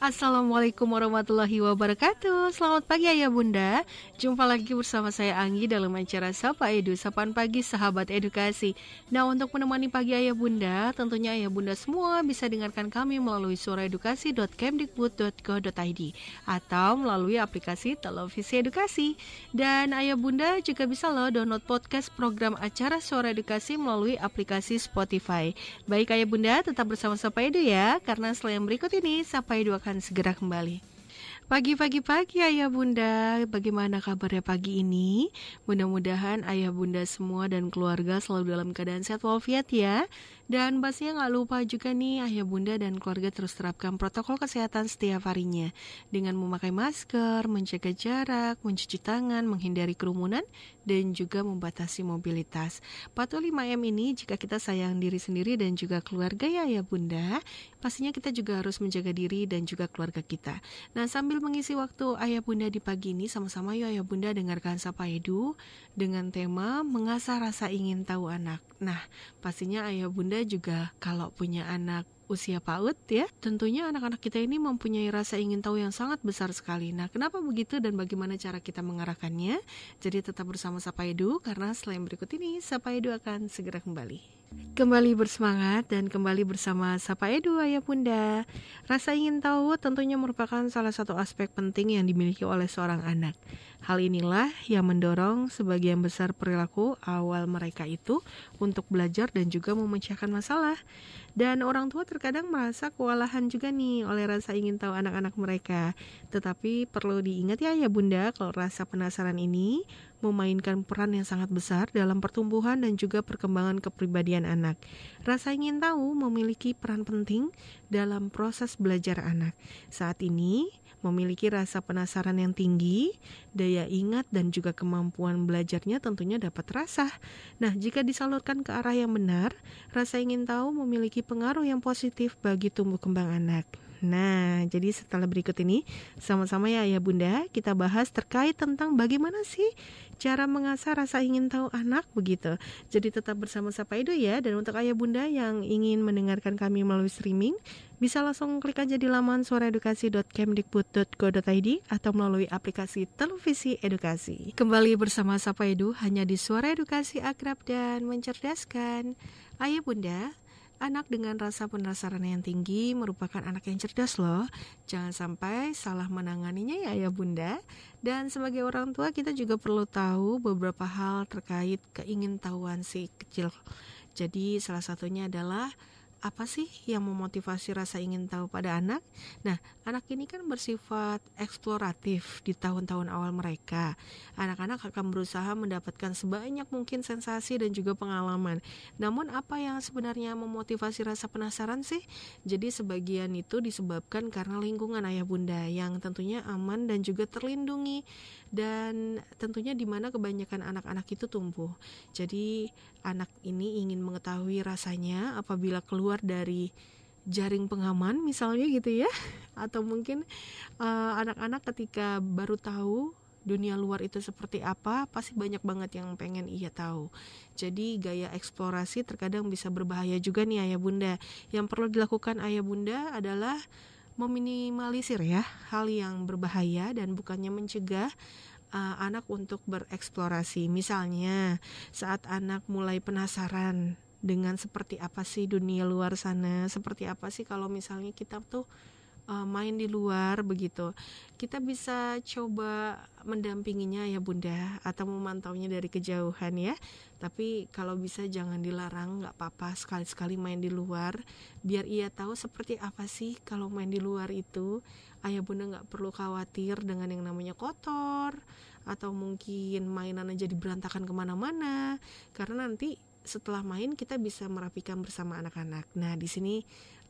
Assalamualaikum warahmatullahi wabarakatuh. Selamat pagi ayah bunda. Jumpa lagi bersama saya Anggi dalam acara Sapa Edu Sapaan Pagi Sahabat Edukasi. Nah untuk menemani pagi ayah bunda Tentunya ayah bunda semua bisa dengarkan kami melalui suaraedukasi.kemdikbud.go.id Atau melalui aplikasi televisi edukasi. Dan ayah bunda juga bisa loh download podcast program acara Suara Edukasi melalui aplikasi Spotify. Baik ayah bunda tetap bersama Sapa Edu ya Karena selain berikut ini Sapa Edu akan akan segera kembali. Pagi-pagi-pagi ayah bunda, bagaimana kabarnya pagi ini? Mudah-mudahan ayah bunda semua dan keluarga selalu dalam keadaan sehat walafiat ya. Dan pastinya nggak lupa juga nih ayah bunda dan keluarga terus terapkan protokol kesehatan setiap harinya. Dengan memakai masker, menjaga jarak, mencuci tangan, menghindari kerumunan, dan juga membatasi mobilitas. Patuh 5M ini jika kita sayang diri sendiri dan juga keluarga ya ayah bunda, pastinya kita juga harus menjaga diri dan juga keluarga kita. Nah sambil mengisi waktu ayah bunda di pagi ini sama-sama yuk ayah bunda dengarkan Sapa Edu dengan tema mengasah rasa ingin tahu anak. Nah pastinya ayah bunda juga kalau punya anak usia PAUD ya, tentunya anak-anak kita ini mempunyai rasa ingin tahu yang sangat besar sekali. Nah, kenapa begitu dan bagaimana cara kita mengarahkannya? Jadi tetap bersama Sapa Edu karena selain berikut ini Sapa Edu akan segera kembali. Kembali bersemangat dan kembali bersama Sapa Edu Ayah Bunda. Rasa ingin tahu tentunya merupakan salah satu aspek penting yang dimiliki oleh seorang anak. Hal inilah yang mendorong sebagian besar perilaku awal mereka itu untuk belajar dan juga memecahkan masalah. Dan orang tua terkadang merasa kewalahan juga nih oleh rasa ingin tahu anak-anak mereka. Tetapi perlu diingat ya ya Bunda kalau rasa penasaran ini memainkan peran yang sangat besar dalam pertumbuhan dan juga perkembangan kepribadian anak. Rasa ingin tahu memiliki peran penting dalam proses belajar anak. Saat ini, memiliki rasa penasaran yang tinggi, daya ingat dan juga kemampuan belajarnya tentunya dapat terasa. Nah, jika disalurkan ke arah yang benar, rasa ingin tahu memiliki pengaruh yang positif bagi tumbuh kembang anak. Nah, jadi setelah berikut ini sama-sama ya Ayah Bunda kita bahas terkait tentang bagaimana sih cara mengasah rasa ingin tahu anak begitu. Jadi tetap bersama Sapa Edu ya dan untuk Ayah Bunda yang ingin mendengarkan kami melalui streaming bisa langsung klik aja di laman suaraedukasi.kemdikbud.go.id atau melalui aplikasi televisi edukasi. Kembali bersama Sapa Edu hanya di Suara Edukasi Akrab dan Mencerdaskan. Ayah Bunda, Anak dengan rasa penasaran yang tinggi merupakan anak yang cerdas loh. Jangan sampai salah menanganinya ya ayah bunda. Dan sebagai orang tua kita juga perlu tahu beberapa hal terkait keingintahuan si kecil. Jadi salah satunya adalah apa sih yang memotivasi rasa ingin tahu pada anak? Nah, anak ini kan bersifat eksploratif di tahun-tahun awal mereka. Anak-anak akan berusaha mendapatkan sebanyak mungkin sensasi dan juga pengalaman. Namun apa yang sebenarnya memotivasi rasa penasaran sih? Jadi sebagian itu disebabkan karena lingkungan ayah bunda yang tentunya aman dan juga terlindungi dan tentunya di mana kebanyakan anak-anak itu tumbuh. Jadi anak ini ingin mengetahui rasanya apabila keluar dari jaring pengaman misalnya gitu ya. Atau mungkin eh, anak-anak uh, ketika baru tahu dunia luar itu seperti apa pasti banyak banget yang pengen ia tahu. Jadi gaya eksplorasi terkadang bisa berbahaya juga nih ayah bunda. Yang perlu dilakukan ayah bunda adalah meminimalisir ya hal yang berbahaya dan bukannya mencegah uh, anak untuk bereksplorasi. Misalnya, saat anak mulai penasaran dengan seperti apa sih dunia luar sana, seperti apa sih kalau misalnya kita tuh uh, main di luar begitu. Kita bisa coba mendampinginya ya Bunda atau memantaunya dari kejauhan ya. Tapi kalau bisa jangan dilarang, nggak apa-apa sekali-sekali main di luar biar ia tahu seperti apa sih kalau main di luar itu. Ayah Bunda nggak perlu khawatir dengan yang namanya kotor atau mungkin mainan aja berantakan ke mana-mana karena nanti setelah main kita bisa merapikan bersama anak-anak. Nah di sini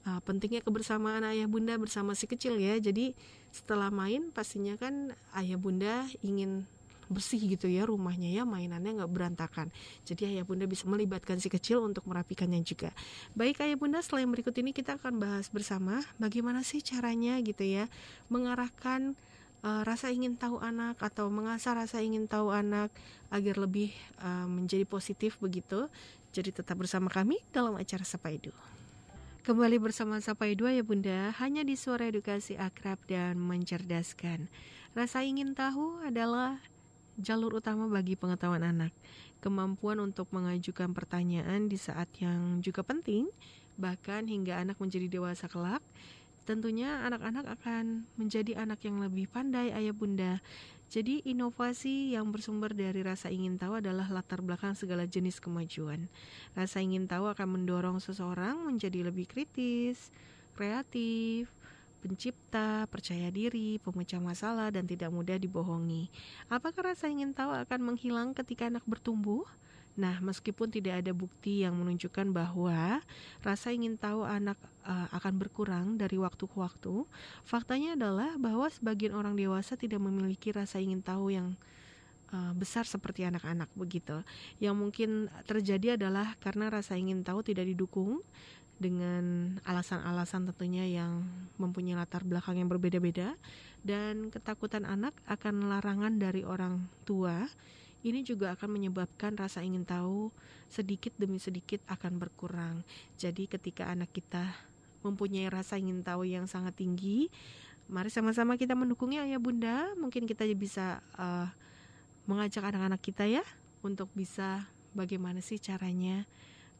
uh, pentingnya kebersamaan ayah bunda bersama si kecil ya. Jadi setelah main pastinya kan ayah bunda ingin bersih gitu ya rumahnya ya mainannya nggak berantakan jadi ayah bunda bisa melibatkan si kecil untuk merapikannya juga baik ayah bunda selain berikut ini kita akan bahas bersama bagaimana sih caranya gitu ya mengarahkan uh, rasa ingin tahu anak atau mengasah rasa ingin tahu anak agar lebih uh, menjadi positif begitu. Jadi tetap bersama kami dalam acara Sapa Edu. Kembali bersama Sapai Dua ya Bunda, hanya di suara edukasi akrab dan mencerdaskan. Rasa ingin tahu adalah jalur utama bagi pengetahuan anak. Kemampuan untuk mengajukan pertanyaan di saat yang juga penting, bahkan hingga anak menjadi dewasa kelak, tentunya anak-anak akan menjadi anak yang lebih pandai ayah bunda jadi inovasi yang bersumber dari rasa ingin tahu adalah latar belakang segala jenis kemajuan. Rasa ingin tahu akan mendorong seseorang menjadi lebih kritis, kreatif, pencipta, percaya diri, pemecah masalah, dan tidak mudah dibohongi. Apakah rasa ingin tahu akan menghilang ketika anak bertumbuh? Nah, meskipun tidak ada bukti yang menunjukkan bahwa rasa ingin tahu anak uh, akan berkurang dari waktu ke waktu, faktanya adalah bahwa sebagian orang dewasa tidak memiliki rasa ingin tahu yang uh, besar seperti anak-anak begitu. Yang mungkin terjadi adalah karena rasa ingin tahu tidak didukung dengan alasan-alasan tentunya yang mempunyai latar belakang yang berbeda-beda dan ketakutan anak akan larangan dari orang tua ini juga akan menyebabkan rasa ingin tahu sedikit demi sedikit akan berkurang. Jadi ketika anak kita mempunyai rasa ingin tahu yang sangat tinggi, mari sama-sama kita mendukungnya ya Bunda. Mungkin kita bisa uh, mengajak anak-anak kita ya untuk bisa bagaimana sih caranya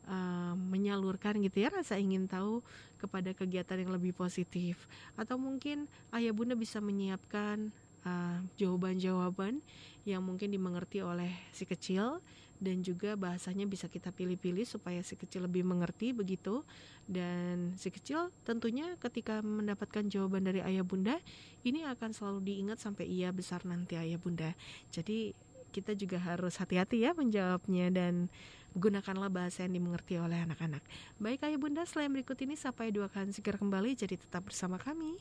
uh, menyalurkan gitu ya rasa ingin tahu kepada kegiatan yang lebih positif atau mungkin ayah bunda bisa menyiapkan uh, jawaban-jawaban yang mungkin dimengerti oleh si kecil dan juga bahasanya bisa kita pilih-pilih supaya si kecil lebih mengerti begitu dan si kecil tentunya ketika mendapatkan jawaban dari ayah bunda ini akan selalu diingat sampai ia besar nanti ayah bunda jadi kita juga harus hati-hati ya menjawabnya dan gunakanlah bahasa yang dimengerti oleh anak-anak. Baik ayah bunda, selain berikut ini sampai dua akan segera kembali, jadi tetap bersama kami.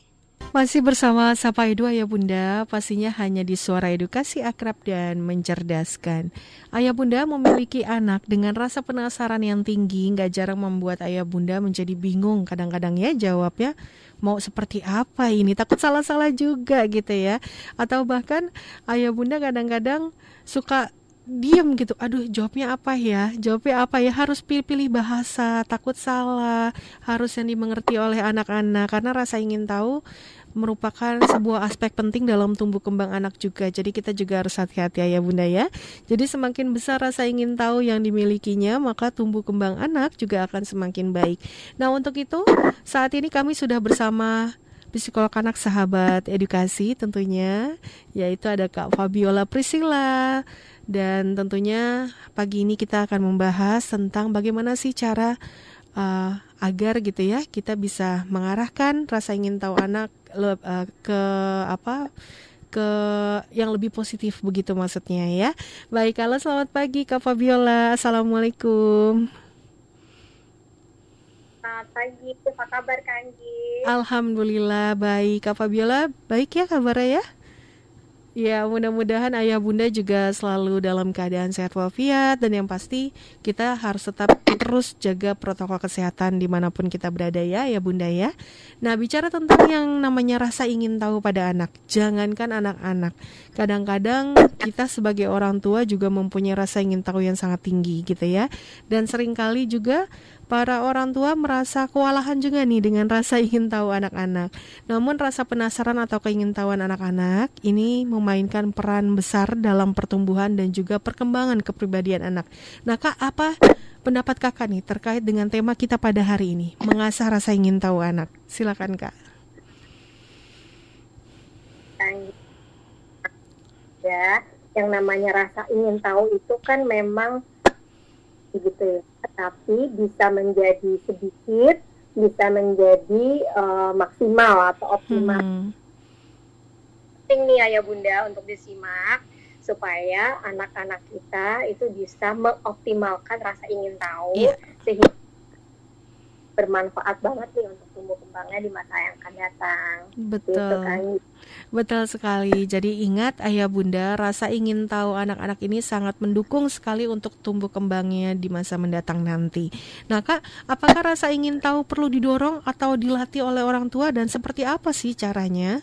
Masih bersama Sapa Edu Ayah Bunda, pastinya hanya di suara edukasi akrab dan mencerdaskan. Ayah Bunda memiliki anak dengan rasa penasaran yang tinggi, nggak jarang membuat Ayah Bunda menjadi bingung kadang-kadang ya jawabnya mau seperti apa ini, takut salah-salah juga gitu ya. Atau bahkan Ayah Bunda kadang-kadang suka diem gitu aduh jawabnya apa ya jawabnya apa ya harus pilih-pilih bahasa takut salah harus yang dimengerti oleh anak-anak karena rasa ingin tahu merupakan sebuah aspek penting dalam tumbuh kembang anak juga. Jadi kita juga harus hati-hati ya Bunda ya. Jadi semakin besar rasa ingin tahu yang dimilikinya, maka tumbuh kembang anak juga akan semakin baik. Nah, untuk itu saat ini kami sudah bersama psikolog anak sahabat edukasi tentunya yaitu ada Kak Fabiola Priscilla dan tentunya pagi ini kita akan membahas tentang bagaimana sih cara uh, agar gitu ya kita bisa mengarahkan rasa ingin tahu anak le, uh, ke apa ke yang lebih positif begitu maksudnya ya. Baik, kalau selamat pagi Kak Fabiola. Assalamualaikum. Selamat pagi, apa kabar Kak Alhamdulillah baik. Kak Fabiola, baik ya kabarnya ya? Ya, mudah-mudahan ayah bunda juga selalu dalam keadaan sehat walafiat dan yang pasti kita harus tetap terus jaga protokol kesehatan di mana pun kita berada ya, ya bunda ya. Nah, bicara tentang yang namanya rasa ingin tahu pada anak, jangankan anak-anak. Kadang-kadang kita sebagai orang tua juga mempunyai rasa ingin tahu yang sangat tinggi gitu ya. Dan sering kali juga Para orang tua merasa kewalahan juga nih dengan rasa ingin tahu anak-anak. Namun rasa penasaran atau keingintahuan anak-anak ini memainkan peran besar dalam pertumbuhan dan juga perkembangan kepribadian anak. Nah, Kak, apa pendapat Kakak nih terkait dengan tema kita pada hari ini, mengasah rasa ingin tahu anak? Silakan, Kak. Ya, yang namanya rasa ingin tahu itu kan memang gitu ya tapi bisa menjadi sedikit bisa menjadi uh, maksimal atau optimal hmm. penting nih ayah bunda untuk disimak supaya anak-anak kita itu bisa mengoptimalkan rasa ingin tahu yeah. sehingga bermanfaat banget nih untuk tumbuh kembangnya di masa yang akan datang. Betul. Gitu kan. Betul sekali. Jadi ingat ayah bunda, rasa ingin tahu anak-anak ini sangat mendukung sekali untuk tumbuh kembangnya di masa mendatang nanti. Nah kak, apakah rasa ingin tahu perlu didorong atau dilatih oleh orang tua dan seperti apa sih caranya?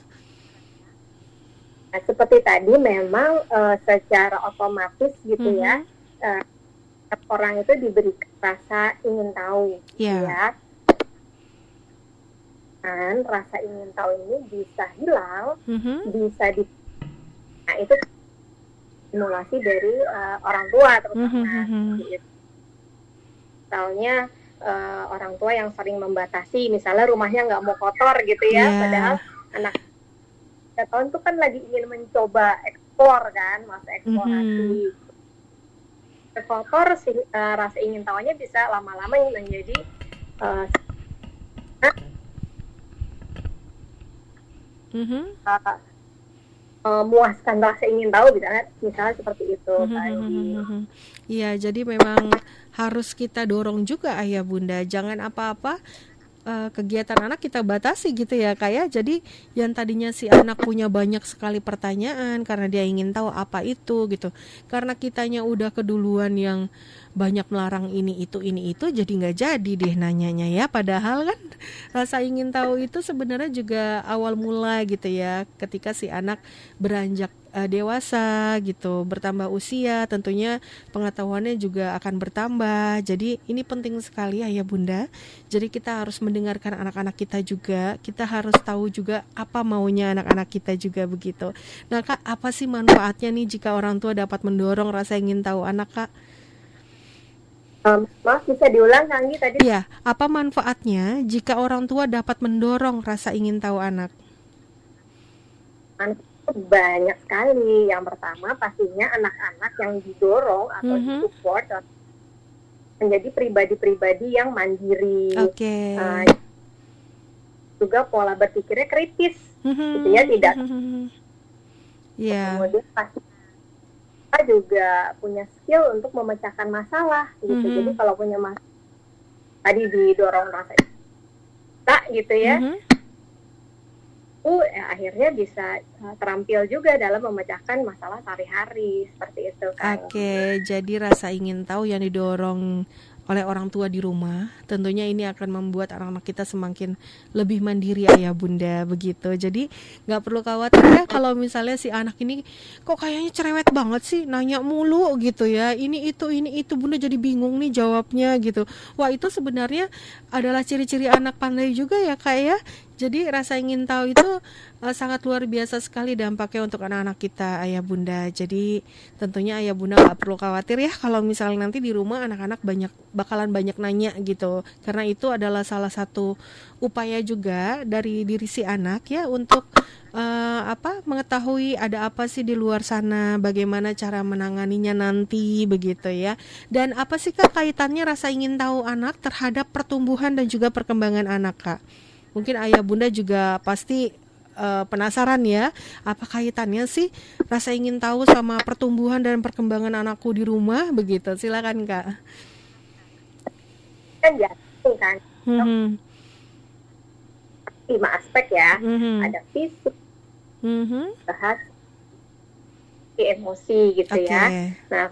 Nah, seperti tadi memang uh, secara otomatis gitu mm -hmm. ya. Uh, orang itu diberi rasa ingin tahu, yeah. ya rasa ingin tahu ini bisa hilang, Mhm. bisa di nah itu stimulasi dari uh, orang tua terutama. Mhm, Gitu. Misalnya uh, orang tua yang sering membatasi, misalnya rumahnya nggak mau kotor gitu ya, Iya. padahal anak tiga tahun tuh kan lagi ingin mencoba eksplor kan, masa eksplorasi. Kotor sih uh, rasa ingin tahunya bisa lama-lama menjadi uh, Mhm. uh, memuaskan rasa ingin tahu misalnya misalnya seperti itu Andi. mhm. Iya, jadi memang harus kita dorong juga ayah bunda. Jangan apa-apa eh, kegiatan anak kita batasi gitu ya kayak. Jadi yang tadinya si anak punya banyak sekali pertanyaan karena dia ingin tahu apa itu gitu. Karena kitanya udah keduluan yang banyak melarang ini itu ini itu jadi nggak jadi deh nanyanya ya. Padahal kan rasa ingin tahu itu sebenarnya juga awal mula gitu ya ketika si anak beranjak eh, dewasa gitu, bertambah usia, tentunya pengetahuannya juga akan bertambah. Jadi ini penting sekali ayah bunda. Jadi kita harus mendengarkan anak-anak kita juga. Kita harus tahu juga apa maunya anak-anak kita juga begitu. Nah kak, apa sih manfaatnya nih jika orang tua dapat mendorong rasa ingin tahu anak kak? Um, maaf bisa diulang Kanggi tadi Iya, apa manfaatnya jika orang tua dapat mendorong rasa ingin tahu anak? Banyak sekali. Yang pertama pastinya anak-anak yang didorong atau Mhm. disupport menjadi pribadi-pribadi yang mandiri. Oke. Uh, juga pola berpikirnya kritis, Mhm. gitu ya, tidak. Iya. kemudian pasti kita juga punya skill untuk memecahkan masalah, gitu. Mhm. Jadi kalau punya masalah tadi didorong rasa tak gitu ya, Mhm. Itu ya, akhirnya bisa uh, terampil juga dalam memecahkan masalah sehari-hari seperti itu. Oke, jadi rasa ingin tahu yang didorong oleh orang tua di rumah, tentunya ini akan membuat anak-anak kita semakin lebih mandiri ayah bunda begitu. Jadi nggak perlu khawatir ya kalau misalnya si anak ini kok kayaknya cerewet banget sih, nanya mulu gitu ya. Ini itu ini itu bunda jadi bingung nih jawabnya gitu. Wah itu sebenarnya adalah ciri-ciri anak pandai juga ya kak ya. Jadi rasa ingin tahu itu eh, sangat luar biasa sekali dampaknya untuk anak-anak kita ayah bunda. Jadi tentunya ayah bunda nggak perlu khawatir ya kalau misalnya nanti di rumah anak-anak banyak bakalan banyak nanya gitu. Karena itu adalah salah satu upaya juga dari diri si anak ya untuk eh, apa mengetahui ada apa sih di luar sana, bagaimana cara menanganinya nanti begitu ya. Dan apa sih kak kaitannya rasa ingin tahu anak terhadap pertumbuhan dan juga perkembangan anak kak? Mungkin ayah bunda juga pasti eh, penasaran ya, apa kaitannya sih rasa ingin tahu sama pertumbuhan dan perkembangan anakku di rumah begitu. Silakan kak. Kan jatuh kan Mhm, lima aspek ya, mhm, ada fisik, mhm. bahasa, emosi gitu Oke. ya. Nah,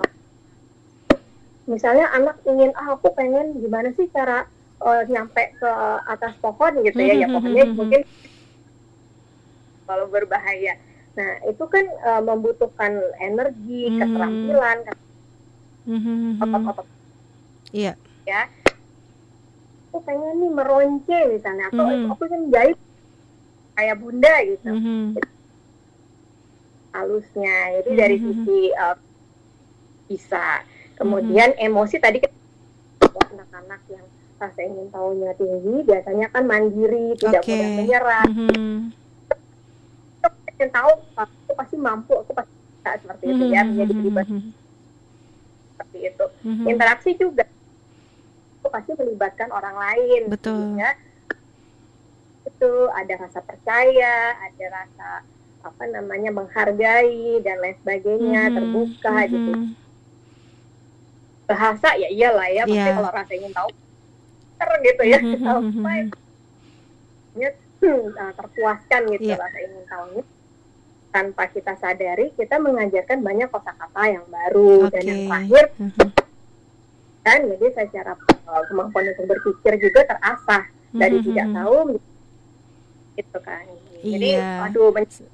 misalnya anak ingin, ah aku pengen gimana sih cara eh, nyampe ke atas pohon gitu ya, ya Mhm, pokoknya mhm, mungkin kalau berbahaya. Nah itu kan eh, membutuhkan energi, keterampilan, otot-otot Iya. ya. Aku pengen nih meronce misalnya, atau Mhm. aku kan jahit kayak bunda gitu. Mhm, halusnya. Jadi dari sisi uh, bisa. Kemudian emosi tadi kan anak-anak yang rasa ingin tahunya tinggi biasanya kan mandiri, tidak Oke. mudah menyerah. mhm, Aku ingin tahu aku pasti mampu, aku pasti bisa seperti itu ya menjadi mhm, pribadi mhm, seperti itu. mhm. Interaksi juga itu pasti melibatkan orang lain. Betul. Ya. Itu ada rasa percaya, ada rasa apa namanya menghargai dan lain sebagainya, Mhm, terbuka mhm. gitu. bahasa ya iyalah ya pasti Iya. kalau rasa ingin tahu ter gitu ya Mhm, mhm, sampai mhm. ya, hmm, uh, terpuaskan gitu Iya. rasa ingin tahunya tanpa kita sadari kita mengajarkan banyak kosakata yang baru dan Oke. yang terakhir Mhm, kan jadi secara uh, kemampuan untuk berpikir juga terasah dari Mhm, tidak tahu gitu kan jadi Iya. aduh men-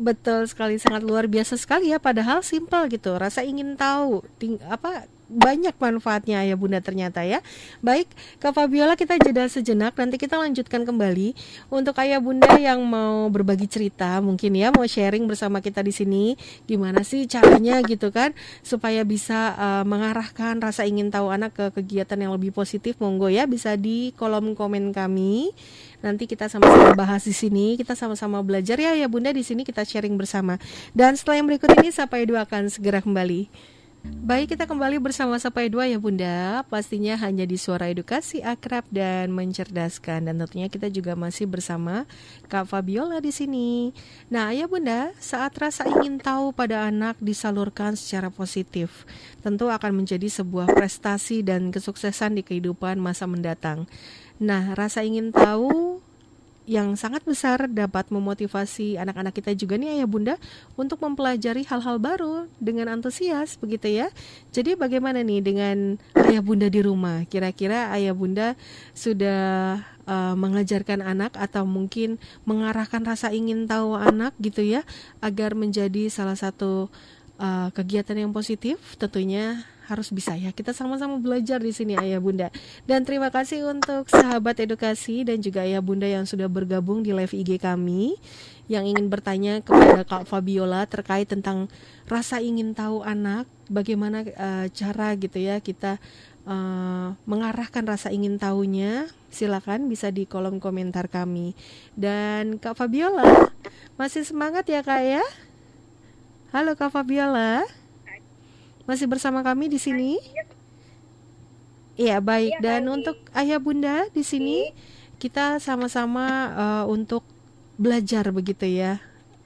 Betul sekali, sangat luar biasa sekali ya. Padahal simpel gitu. Rasa ingin tahu, ting- apa banyak manfaatnya ya Bunda ternyata ya. Baik, Kak Fabiola kita jeda sejenak nanti kita lanjutkan kembali untuk ayah Bunda yang mau berbagi cerita mungkin ya mau sharing bersama kita di sini gimana sih caranya gitu kan supaya bisa uh, mengarahkan rasa ingin tahu anak ke kegiatan yang lebih positif monggo ya bisa di kolom komen kami. Nanti kita sama-sama bahas di sini, kita sama-sama belajar ya ya Bunda di sini kita sharing bersama. Dan setelah yang berikut ini Sapa Edu akan segera kembali. Baik, kita kembali bersama Sapa Dua ya Bunda. Pastinya hanya di suara edukasi akrab dan mencerdaskan dan tentunya kita juga masih bersama Kak Fabiola di sini. Nah, ya Bunda, saat rasa ingin tahu pada anak disalurkan secara positif, tentu akan menjadi sebuah prestasi dan kesuksesan di kehidupan masa mendatang. Nah, rasa ingin tahu yang sangat besar dapat memotivasi anak-anak kita juga nih ayah bunda untuk mempelajari hal-hal baru dengan antusias begitu ya. Jadi bagaimana nih dengan ayah bunda di rumah? Kira-kira ayah bunda sudah uh, mengajarkan anak atau mungkin mengarahkan rasa ingin tahu anak gitu ya agar menjadi salah satu uh, kegiatan yang positif tentunya harus bisa ya. Kita sama-sama belajar di sini Ayah Bunda. Dan terima kasih untuk sahabat edukasi dan juga Ayah Bunda yang sudah bergabung di live IG kami yang ingin bertanya kepada Kak Fabiola terkait tentang rasa ingin tahu anak, bagaimana uh, cara gitu ya kita uh, mengarahkan rasa ingin tahunya. Silakan bisa di kolom komentar kami. Dan Kak Fabiola masih semangat ya Kak ya? Halo Kak Fabiola. Masih bersama kami di sini? Iya, baik. Ya, Dan untuk ayah bunda di sini kita sama-sama uh, untuk belajar begitu ya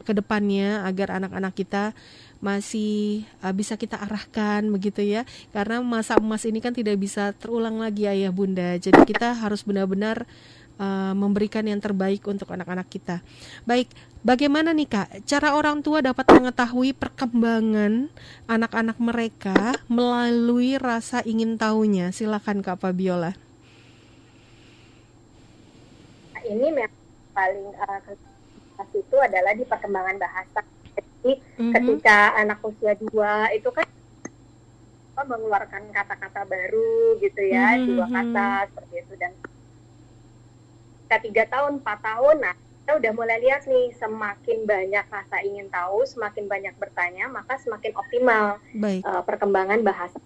ke depannya agar anak-anak kita masih uh, bisa kita arahkan begitu ya karena masa emas ini kan tidak bisa terulang lagi ayah bunda jadi kita harus benar-benar uh, memberikan yang terbaik untuk anak-anak kita baik Bagaimana nih Kak, cara orang tua dapat mengetahui perkembangan anak-anak mereka melalui rasa ingin tahunya? Silakan Kak Fabiola. Ini memang paling uh, itu adalah di perkembangan bahasa. Jadi mm-hmm. ketika anak usia dua itu kan mengeluarkan kata-kata baru gitu ya, mm-hmm. dua kata seperti itu dan ketika tiga tahun, empat tahun, nah kita udah mulai lihat nih semakin banyak rasa ingin tahu, semakin banyak bertanya, maka semakin optimal Uh, perkembangan bahasa.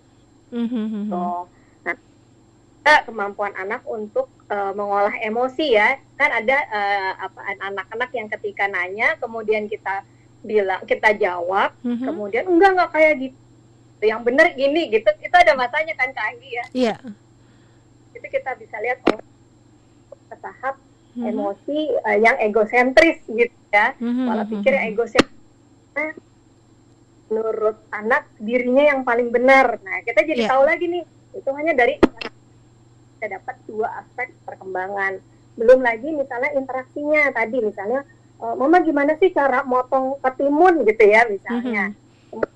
Mm-hmm. So, nah, kemampuan anak untuk uh, mengolah emosi ya, kan ada uh, apa anak-anak yang ketika nanya, kemudian kita bilang kita jawab, mm-hmm. kemudian enggak enggak kayak gitu, yang benar gini gitu, itu ada masanya kan Kak Anggi ya. Iya. Yeah. Itu kita bisa lihat oh ke tahap hmm. emosi uh, yang egosentris gitu ya hmm. pola pikir yang egosentris menurut anak dirinya yang paling benar nah kita jadi yeah. tahu lagi nih itu hanya dari kita dapat dua aspek perkembangan belum lagi misalnya interaksinya tadi misalnya uh, mama gimana sih cara motong ketimun gitu ya misalnya hmm.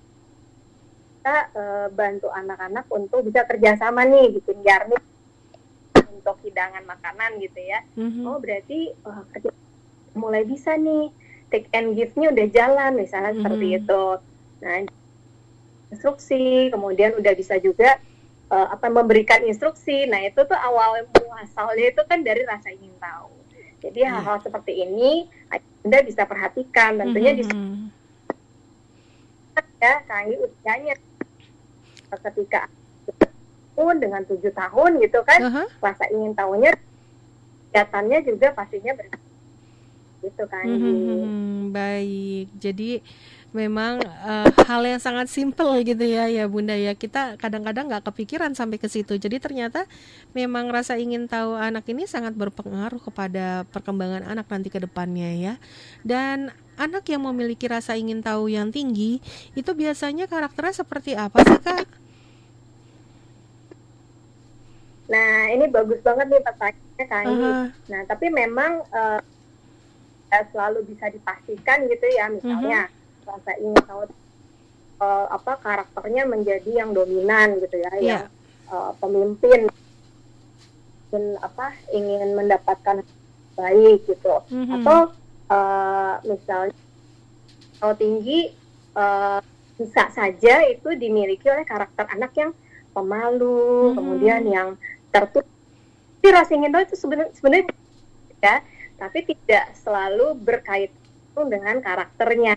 kita uh, bantu anak-anak untuk bisa kerjasama nih bikin garnish untuk hidangan makanan gitu ya. Mm-hmm. Oh berarti oh, mulai bisa nih take and give-nya udah jalan misalnya mm-hmm. seperti itu. Nah instruksi kemudian udah bisa juga uh, apa memberikan instruksi. Nah itu tuh awal muasalnya itu kan dari rasa ingin tahu. Jadi mm. hal-hal seperti ini anda bisa perhatikan tentunya mm-hmm. di ya kami usianya ketika tahun dengan tujuh tahun gitu kan. Uh-huh. rasa ingin tahunya kelihatannya juga pastinya ber gitu kan. Hmm, baik. Jadi memang uh, hal yang sangat simpel gitu ya ya bunda ya. Kita kadang-kadang nggak kepikiran sampai ke situ. Jadi ternyata memang rasa ingin tahu anak ini sangat berpengaruh kepada perkembangan anak nanti ke depannya ya. Dan anak yang memiliki rasa ingin tahu yang tinggi itu biasanya karakternya seperti apa sih kak Nah, ini bagus banget nih pertanyaannya Kak uh -huh. Nah, tapi memang uh, selalu bisa dipastikan gitu ya, misalnya uh-huh. rasa ingin tahu uh, apa karakternya menjadi yang dominan gitu ya, yeah. yang uh, pemimpin ingin apa ingin mendapatkan baik gitu, uh-huh. atau uh, misalnya kalau tinggi uh, bisa saja itu dimiliki oleh karakter anak yang pemalu, hmm. kemudian yang tertutup. Tapi rasa ingin tahu itu sebenarnya sebenarnya ya, tapi tidak selalu berkaitan dengan karakternya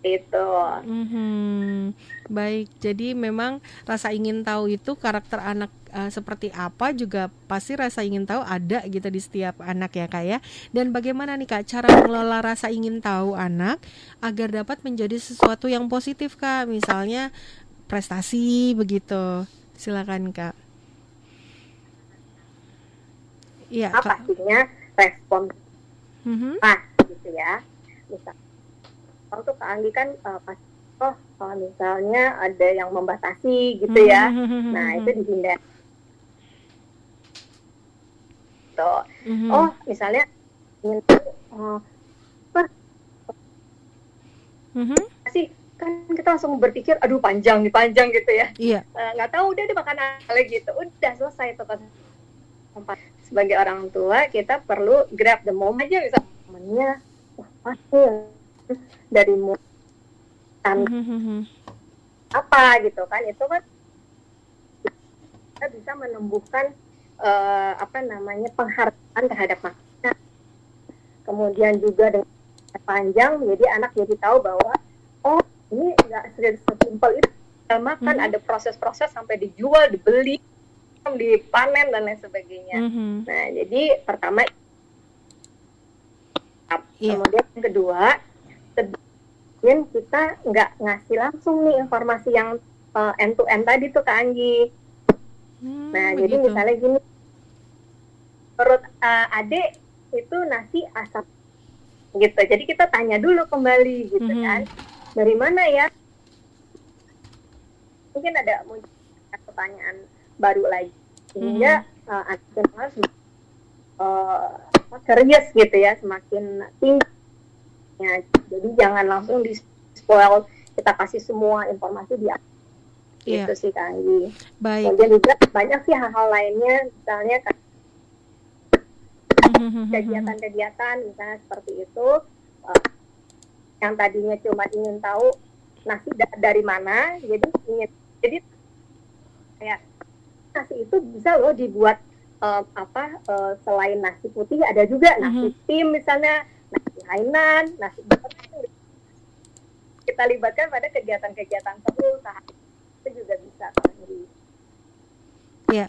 itu. Mm-hmm. Baik, jadi memang rasa ingin tahu itu karakter anak uh, seperti apa juga pasti rasa ingin tahu ada gitu di setiap anak ya kak ya. Dan bagaimana nih kak cara mengelola rasa ingin tahu anak agar dapat menjadi sesuatu yang positif kak, misalnya prestasi begitu. Silakan kak. Iya. Nah, pastinya respon. Mm-hmm. Ah, gitu ya. Misal tuh Kak Anggi kan uh, pas oh kalau misalnya ada yang membatasi gitu ya mm-hmm. nah itu dihindari tuh mm-hmm. oh misalnya ingin oh, per mm-hmm. sih kan kita langsung berpikir aduh panjang nih panjang gitu ya iya uh, nggak tahu udah dimakan apa gitu udah selesai tuh kan sebagai orang tua kita perlu grab the moment aja misalnya momennya pasti dari kan mm-hmm. apa gitu kan itu kan kita bisa menumbuhkan uh, apa namanya penghargaan terhadap makanan kemudian juga dengan panjang jadi anak jadi tahu bahwa oh ini nggak sesimpel itu makan mm-hmm. ada proses-proses sampai dijual dibeli dipanen dan lain sebagainya mm-hmm. nah jadi pertama yeah. kemudian yang kedua mungkin kita nggak ngasih langsung nih informasi yang uh, end to end tadi tuh ke Anggi. Hmm, nah, begitu. jadi misalnya gini, menurut uh, Ade itu nasi asap gitu. Jadi kita tanya dulu kembali gitu hmm. kan, dari mana ya? Mungkin ada muncul pertanyaan baru lagi sehingga hmm. uh, uh, serius gitu ya, semakin tinggi Ya, jadi jangan langsung di spoil kita kasih semua informasi di yeah. itu sih Kak Anggi. Baik. Kemudian juga banyak sih hal-hal lainnya, misalnya kegiatan-kegiatan misalnya seperti itu uh, yang tadinya cuma ingin tahu nasi da dari mana, jadi ingin jadi kayak nasi itu bisa loh dibuat uh, apa uh, selain nasi putih ada juga nasi mm-hmm. tim misalnya nasi Hainan, nasi kita libatkan pada kegiatan-kegiatan seru itu juga bisa Iya,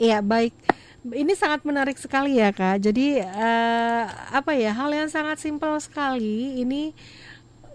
iya baik. Ini sangat menarik sekali ya kak. Jadi uh, apa ya hal yang sangat simpel sekali. Ini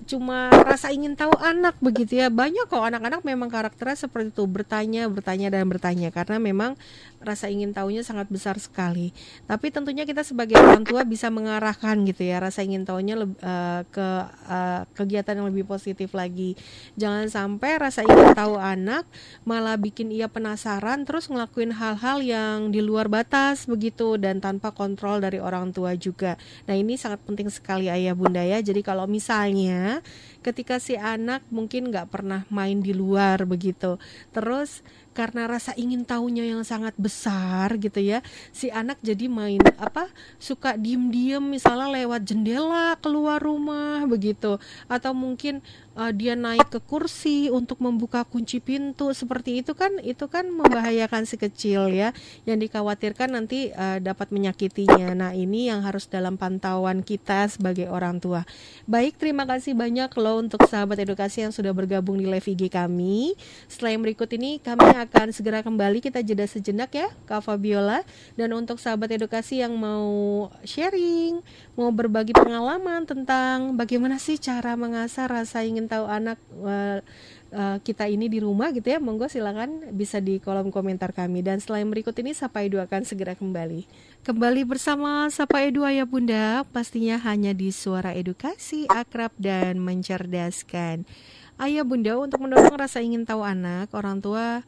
cuma rasa ingin tahu anak begitu ya. Banyak kok anak-anak memang karakternya seperti itu bertanya bertanya dan bertanya karena memang rasa ingin tahunya sangat besar sekali. Tapi tentunya kita sebagai orang tua bisa mengarahkan gitu ya rasa ingin tahunya uh, ke uh, kegiatan yang lebih positif lagi. Jangan sampai rasa ingin tahu anak malah bikin ia penasaran terus ngelakuin hal-hal yang di luar batas begitu dan tanpa kontrol dari orang tua juga. Nah ini sangat penting sekali ayah bunda ya. Jadi kalau misalnya ketika si anak mungkin nggak pernah main di luar begitu. Terus karena rasa ingin tahunya yang sangat besar gitu ya si anak jadi main apa suka diem-diem misalnya lewat jendela keluar rumah begitu. Atau mungkin uh, dia naik ke kursi untuk membuka kunci pintu seperti itu kan itu kan membahayakan si kecil ya yang dikhawatirkan nanti uh, dapat menyakitinya. Nah ini yang harus dalam pantauan kita sebagai orang tua. Baik terima kasih banyak loh untuk sahabat edukasi yang sudah bergabung di live IG kami. Yang berikut ini kami akan segera kembali kita jeda sejenak ya Kak Fabiola dan untuk sahabat edukasi yang mau sharing mau berbagi pengalaman tentang bagaimana sih cara mengasah rasa ingin tahu anak uh, kita ini di rumah gitu ya, monggo silakan bisa di kolom komentar kami. Dan yang berikut ini Sapa Edu akan segera kembali. Kembali bersama Sapa Edu Ayah Bunda, pastinya hanya di Suara Edukasi, akrab dan mencerdaskan. Ayah Bunda untuk mendorong rasa ingin tahu anak, orang tua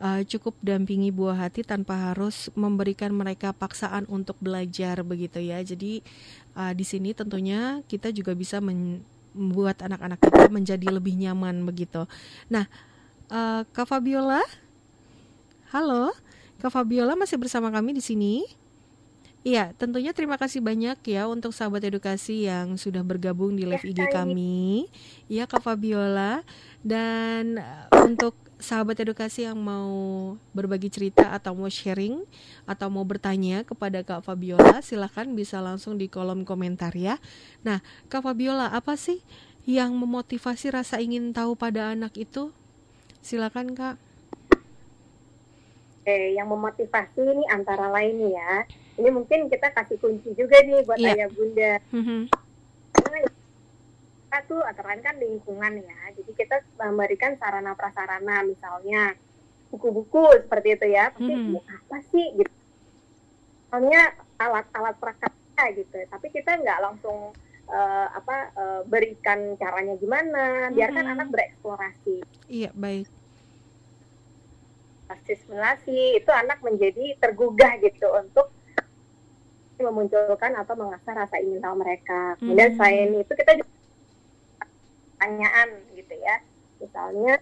uh, cukup dampingi buah hati tanpa harus memberikan mereka paksaan untuk belajar begitu ya. Jadi uh, di sini tentunya kita juga bisa membuat anak-anak kita menjadi lebih nyaman begitu. Nah, uh, Kak Fabiola, halo, Kak Fabiola masih bersama kami di sini. Iya, tentunya terima kasih banyak ya untuk sahabat edukasi yang sudah bergabung di live IG kami. Iya, Kak Fabiola. Dan untuk sahabat edukasi yang mau berbagi cerita atau mau sharing atau mau bertanya kepada Kak Fabiola, silahkan bisa langsung di kolom komentar ya. Nah, Kak Fabiola, apa sih yang memotivasi rasa ingin tahu pada anak itu? Silakan Kak. Eh, yang memotivasi ini antara lain ya. Ini mungkin kita kasih kunci juga nih buat yeah. ayah bunda. Mm-hmm. Kita tuh antara lain kan lingkungan ya. Jadi kita memberikan sarana prasarana misalnya buku-buku seperti itu ya. Tapi mm-hmm. apa sih gitu? Misalnya alat-alat prakarya gitu. Tapi kita nggak langsung uh, apa uh, berikan caranya gimana. Biarkan mm-hmm. anak bereksplorasi. Iya baik simulasi itu anak menjadi tergugah gitu untuk memunculkan atau mengasah rasa ingin tahu mereka. Kemudian hmm. selain itu kita juga pertanyaan gitu ya. Misalnya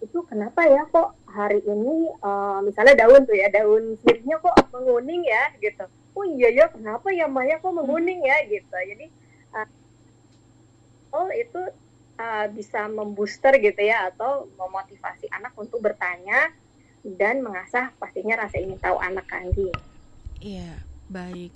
itu kenapa ya kok hari ini uh, misalnya daun tuh ya daun sirihnya kok menguning ya gitu. Oh iya ya kenapa ya Maya kok menguning ya gitu. Jadi uh, oh itu uh, bisa membooster gitu ya atau memotivasi anak untuk bertanya dan mengasah pastinya rasa ingin tahu anak Kandi. Iya, baik.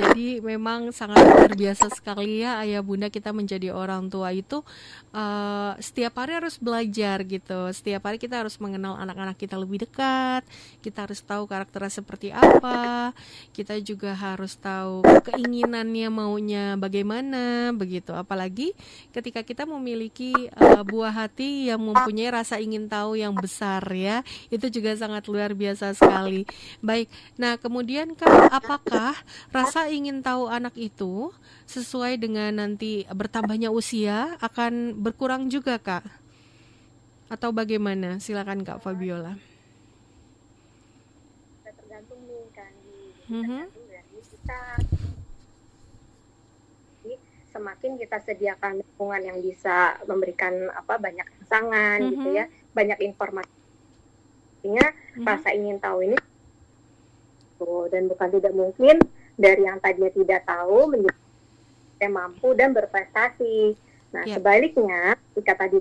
Jadi memang sangat luar biasa sekali ya ayah bunda kita menjadi orang tua itu uh, setiap hari harus belajar gitu. Setiap hari kita harus mengenal anak-anak kita lebih dekat. Kita harus tahu karakternya seperti apa. Kita juga harus tahu keinginannya maunya bagaimana begitu. Apalagi ketika kita memiliki uh, buah hati yang mempunyai rasa ingin tahu yang besar ya. Itu juga sangat luar biasa sekali. Baik. Nah, kemudian kan apakah rasa ingin tahu anak itu sesuai dengan nanti bertambahnya usia akan berkurang juga kak? Atau bagaimana? Silakan kak Fabiola. Tergantung nih kan, dari kita. semakin kita sediakan lingkungan yang bisa memberikan apa banyak rangsangan mm -hmm. gitu ya, banyak informasi. Artinya mm -hmm. rasa ingin tahu ini dan bukan tidak mungkin dari yang tadinya tidak tahu menjadi mampu dan berprestasi. Nah, yeah. sebaliknya, jika tadi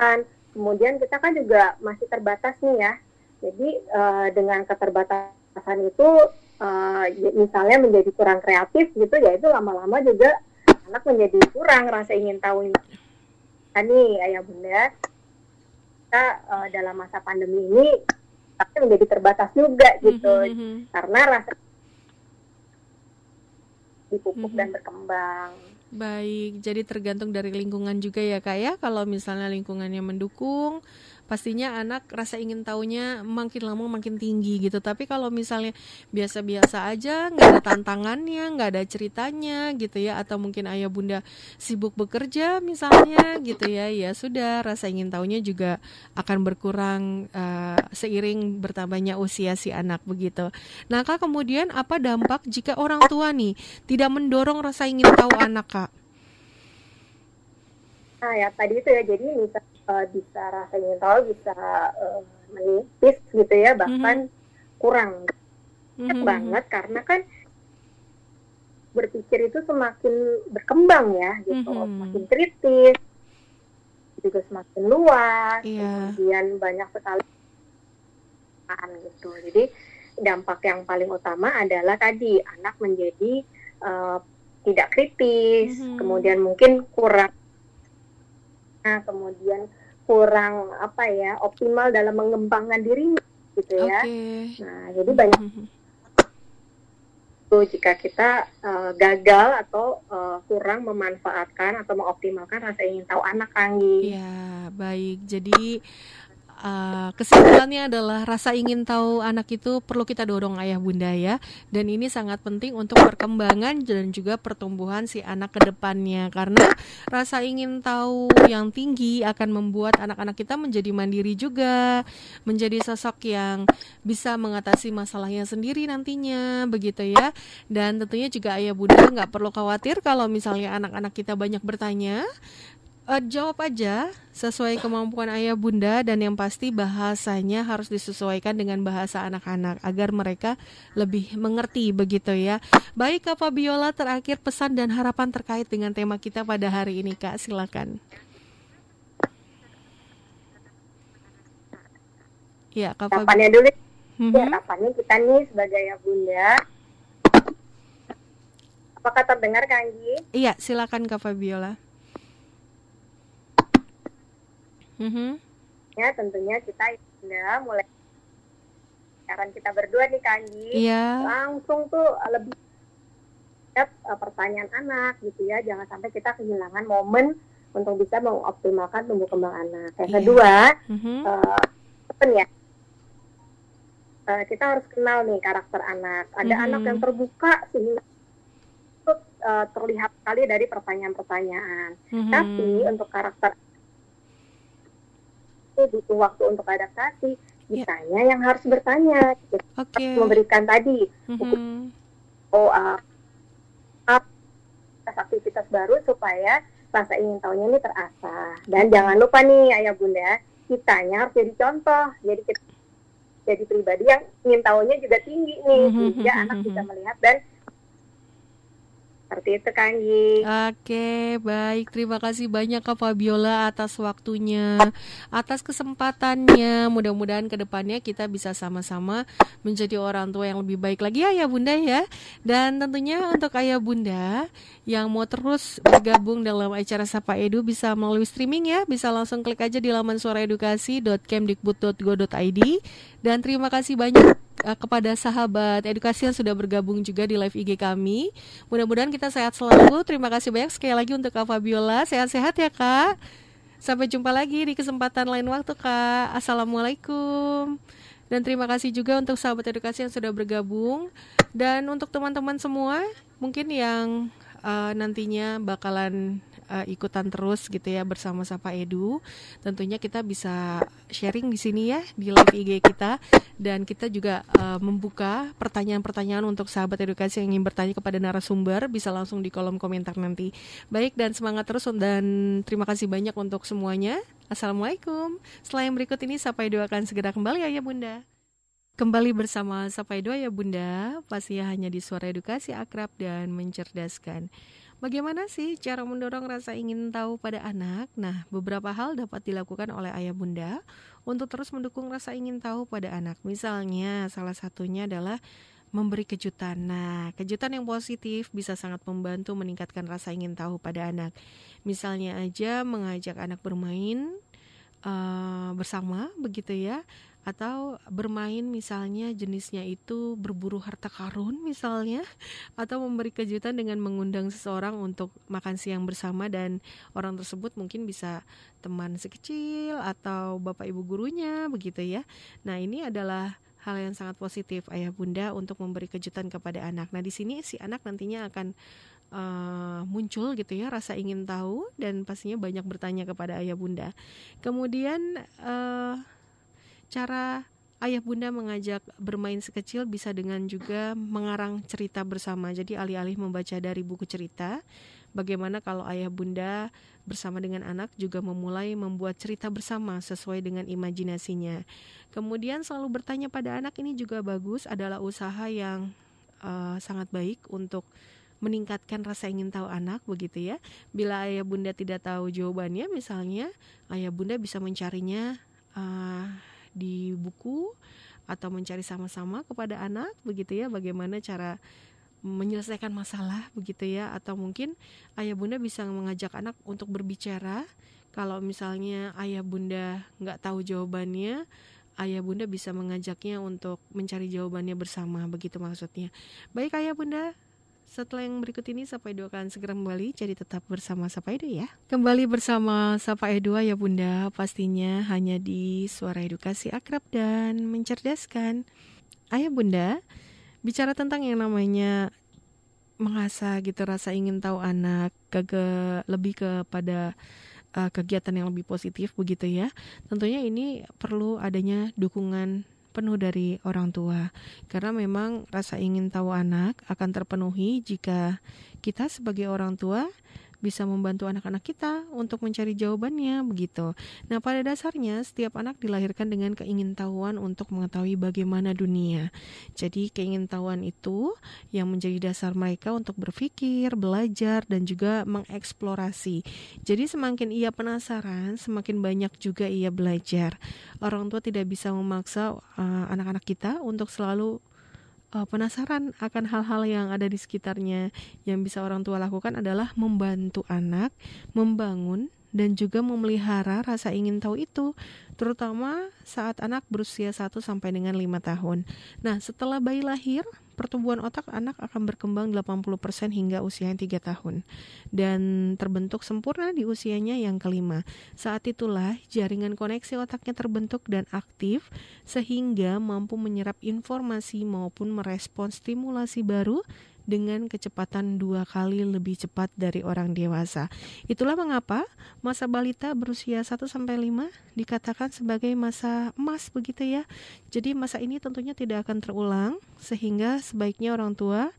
kan kemudian kita kan juga masih terbatas nih ya. Jadi uh, dengan keterbatasan itu uh, misalnya menjadi kurang kreatif gitu ya itu lama-lama juga anak menjadi kurang rasa ingin tahu ini. Nah, nih ayah bunda kita uh, dalam masa pandemi ini tapi menjadi terbatas juga gitu mm -hmm. karena rasa dipupuk mm -hmm. dan berkembang. Baik, jadi tergantung dari lingkungan juga ya kak ya. Kalau misalnya lingkungannya mendukung, pastinya anak rasa ingin tahunya makin lama makin tinggi gitu. Tapi kalau misalnya biasa-biasa aja nggak ada tantangannya nggak ada ceritanya gitu ya atau mungkin ayah bunda sibuk bekerja misalnya gitu ya ya sudah rasa ingin tahunya juga akan berkurang uh, seiring bertambahnya usia si anak begitu. Nah kak kemudian apa dampak jika orang tua nih tidak mendorong rasa ingin tahu anak kak? Nah ya tadi itu ya. Jadi misal uh, bisa rasa tahu bisa uh, menipis gitu ya bahkan mm-hmm. kurang mm-hmm. banget karena kan berpikir itu semakin berkembang ya gitu mm-hmm. semakin kritis juga semakin luas yeah. kemudian banyak sekali gitu jadi dampak yang paling utama adalah tadi anak menjadi uh, tidak kritis mm-hmm. kemudian mungkin kurang nah kemudian kurang apa ya optimal dalam mengembangkan dirinya gitu ya. Okay. Nah jadi banyak mm-hmm. jika kita uh, gagal atau uh, kurang memanfaatkan atau mengoptimalkan rasa ingin tahu anak Anggi. Ya baik jadi uh, kesimpulannya adalah rasa ingin tahu anak itu perlu kita dorong ayah bunda ya. Dan ini sangat penting untuk perkembangan dan juga pertumbuhan si anak ke depannya. Karena rasa ingin tahu yang tinggi akan membuat anak-anak kita menjadi mandiri juga. Menjadi sosok yang bisa mengatasi masalahnya sendiri nantinya begitu ya. Dan tentunya juga ayah bunda nggak perlu khawatir kalau misalnya anak-anak kita banyak bertanya uh, jawab aja sesuai kemampuan ayah bunda dan yang pasti bahasanya harus disesuaikan dengan bahasa anak-anak agar mereka lebih mengerti begitu ya. Baik Kak Fabiola terakhir pesan dan harapan terkait dengan tema kita pada hari ini Kak silakan. Ya, Kak Fabi- Harapannya dulu, Mhm. ya, harapannya kita nih sebagai ayah bunda. Apakah terdengar Kak Anggi? Iya, silakan Kak Fabiola. Mhm. Ya, tentunya kita bunda mulai sekarang kita berdua nih Anggi. Iya. Langsung tuh uh, lebih uh, pertanyaan anak gitu ya. Jangan sampai kita kehilangan momen untuk bisa mengoptimalkan tumbuh kembang anak. Yang Iya. kedua, Mhm. eh, open ya. Eh, kita harus kenal nih karakter anak. Ada Mhm. anak yang terbuka sehingga eh, terlihat sekali dari pertanyaan-pertanyaan. Mhm. Tapi untuk karakter itu butuh waktu untuk adaptasi. Ya. Kitanya yang harus bertanya, kita Oke. harus memberikan tadi Mhm. oh uh, aktivitas baru supaya rasa ingin tahunya ini terasa. Dan jangan lupa nih ayah bunda, kitanya harus jadi contoh. Jadi kita jadi pribadi yang ingin tahunya juga tinggi nih, Mhm, sehingga mhm, anak mhm. bisa melihat dan seperti itu Kanggi. Oke, baik. Terima kasih banyak Kak Fabiola atas waktunya, atas kesempatannya. Mudah-mudahan ke depannya kita bisa sama-sama menjadi orang tua yang lebih baik lagi ya, ya Bunda ya. Dan tentunya untuk Ayah Bunda yang mau terus bergabung dalam acara Sapa Edu bisa melalui streaming ya, bisa langsung klik aja di laman suaraedukasi.kemdikbud.go.id. Dan terima kasih banyak eh, kepada sahabat edukasi yang sudah bergabung juga di live IG kami. Mudah-mudahan kita sehat selalu. Terima kasih banyak sekali lagi untuk Kak Fabiola. Sehat-sehat ya Kak. Sampai jumpa lagi di kesempatan lain waktu Kak. Assalamualaikum. Dan terima kasih juga untuk sahabat edukasi yang sudah bergabung. Dan untuk teman-teman semua, mungkin yang eh, nantinya bakalan eh, ikutan terus gitu ya bersama Sapa Edu. Tentunya kita bisa sharing di sini ya di live IG kita dan kita juga eh, membuka pertanyaan-pertanyaan untuk sahabat edukasi yang ingin bertanya kepada narasumber bisa langsung di kolom komentar nanti. Baik dan semangat terus dan terima kasih banyak untuk semuanya. Assalamualaikum. Yang berikut ini Sapa Edu akan segera kembali ya Bunda. Kembali bersama Sapa Edu ya Bunda, pastinya hanya di suara edukasi akrab dan mencerdaskan. Bagaimana sih cara mendorong rasa ingin tahu pada anak? Nah, beberapa hal dapat dilakukan oleh ayah bunda untuk terus mendukung rasa ingin tahu pada anak. Misalnya, salah satunya adalah memberi kejutan. Nah, kejutan yang positif bisa sangat membantu meningkatkan rasa ingin tahu pada anak. Misalnya aja mengajak anak bermain eh, bersama, begitu ya atau bermain misalnya jenisnya itu berburu harta karun misalnya atau memberi kejutan dengan mengundang seseorang untuk makan siang bersama dan orang tersebut mungkin bisa teman sekecil atau bapak ibu gurunya begitu ya. Nah, ini adalah hal yang sangat positif ayah bunda untuk memberi kejutan kepada anak. Nah, di sini si anak nantinya akan uh, muncul gitu ya rasa ingin tahu dan pastinya banyak bertanya kepada ayah bunda. Kemudian uh, cara ayah bunda mengajak bermain sekecil bisa dengan juga mengarang cerita bersama. Jadi alih-alih membaca dari buku cerita, bagaimana kalau ayah bunda bersama dengan anak juga memulai membuat cerita bersama sesuai dengan imajinasinya. Kemudian selalu bertanya pada anak ini juga bagus adalah usaha yang uh, sangat baik untuk meningkatkan rasa ingin tahu anak begitu ya. Bila ayah bunda tidak tahu jawabannya misalnya ayah bunda bisa mencarinya uh, di buku atau mencari sama-sama kepada anak begitu ya. Bagaimana cara menyelesaikan masalah begitu ya. Atau mungkin ayah bunda bisa mengajak anak untuk berbicara. Kalau misalnya ayah bunda nggak tahu jawabannya ayah bunda bisa mengajaknya untuk mencari jawabannya bersama begitu maksudnya. Baik ayah bunda setelah yang berikut ini Sapa Edu akan segera kembali. Jadi tetap bersama Sapa Edu ya. Kembali bersama Sapa Edu ya bunda. Pastinya hanya di Suara Edukasi Akrab dan Mencerdaskan. Ayah bunda Bicara tentang yang namanya Mengasah gitu rasa ingin tahu anak ke Lebih kepada uh, kegiatan yang lebih positif begitu ya. Tentunya ini perlu adanya dukungan penuh dari orang tua. Karena memang rasa ingin tahu anak akan terpenuhi jika kita sebagai orang tua bisa membantu anak-anak kita untuk mencari jawabannya begitu. Nah, pada dasarnya setiap anak dilahirkan dengan keingintahuan untuk mengetahui bagaimana dunia. Jadi, keingintahuan itu yang menjadi dasar mereka untuk berpikir, belajar dan juga mengeksplorasi. Jadi, semakin ia penasaran, semakin banyak juga ia belajar. Orang tua tidak bisa memaksa uh, anak-anak kita untuk selalu uh, penasaran akan hal-hal yang ada di sekitarnya. Yang bisa orang tua lakukan adalah membantu anak membangun dan juga memelihara rasa ingin tahu itu, terutama saat anak berusia 1 sampai dengan 5 tahun. Nah, setelah bayi lahir, pertumbuhan otak anak akan berkembang 80% hingga usia 3 tahun dan terbentuk sempurna di usianya yang kelima. Saat itulah jaringan koneksi otaknya terbentuk dan aktif sehingga mampu menyerap informasi maupun merespon stimulasi baru dengan kecepatan dua kali lebih cepat dari orang dewasa. Itulah mengapa masa balita berusia 1 sampai 5 dikatakan sebagai masa emas begitu ya. Jadi masa ini tentunya tidak akan terulang sehingga sebaiknya orang tua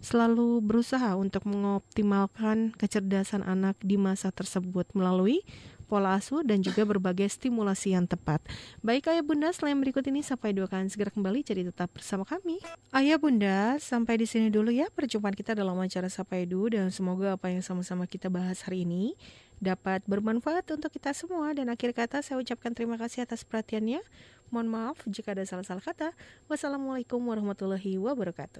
selalu berusaha untuk mengoptimalkan kecerdasan anak di masa tersebut melalui pola asuh dan juga berbagai stimulasi yang tepat. Baik ayah bunda, selain berikut ini sampai dua kali segera kembali, jadi tetap bersama kami. Ayah bunda, sampai di sini dulu ya perjumpaan kita dalam acara Sapa Edu dan semoga apa yang sama-sama kita bahas hari ini dapat bermanfaat untuk kita semua dan akhir kata saya ucapkan terima kasih atas perhatiannya. Mohon maaf jika ada salah-salah kata. Wassalamualaikum warahmatullahi wabarakatuh.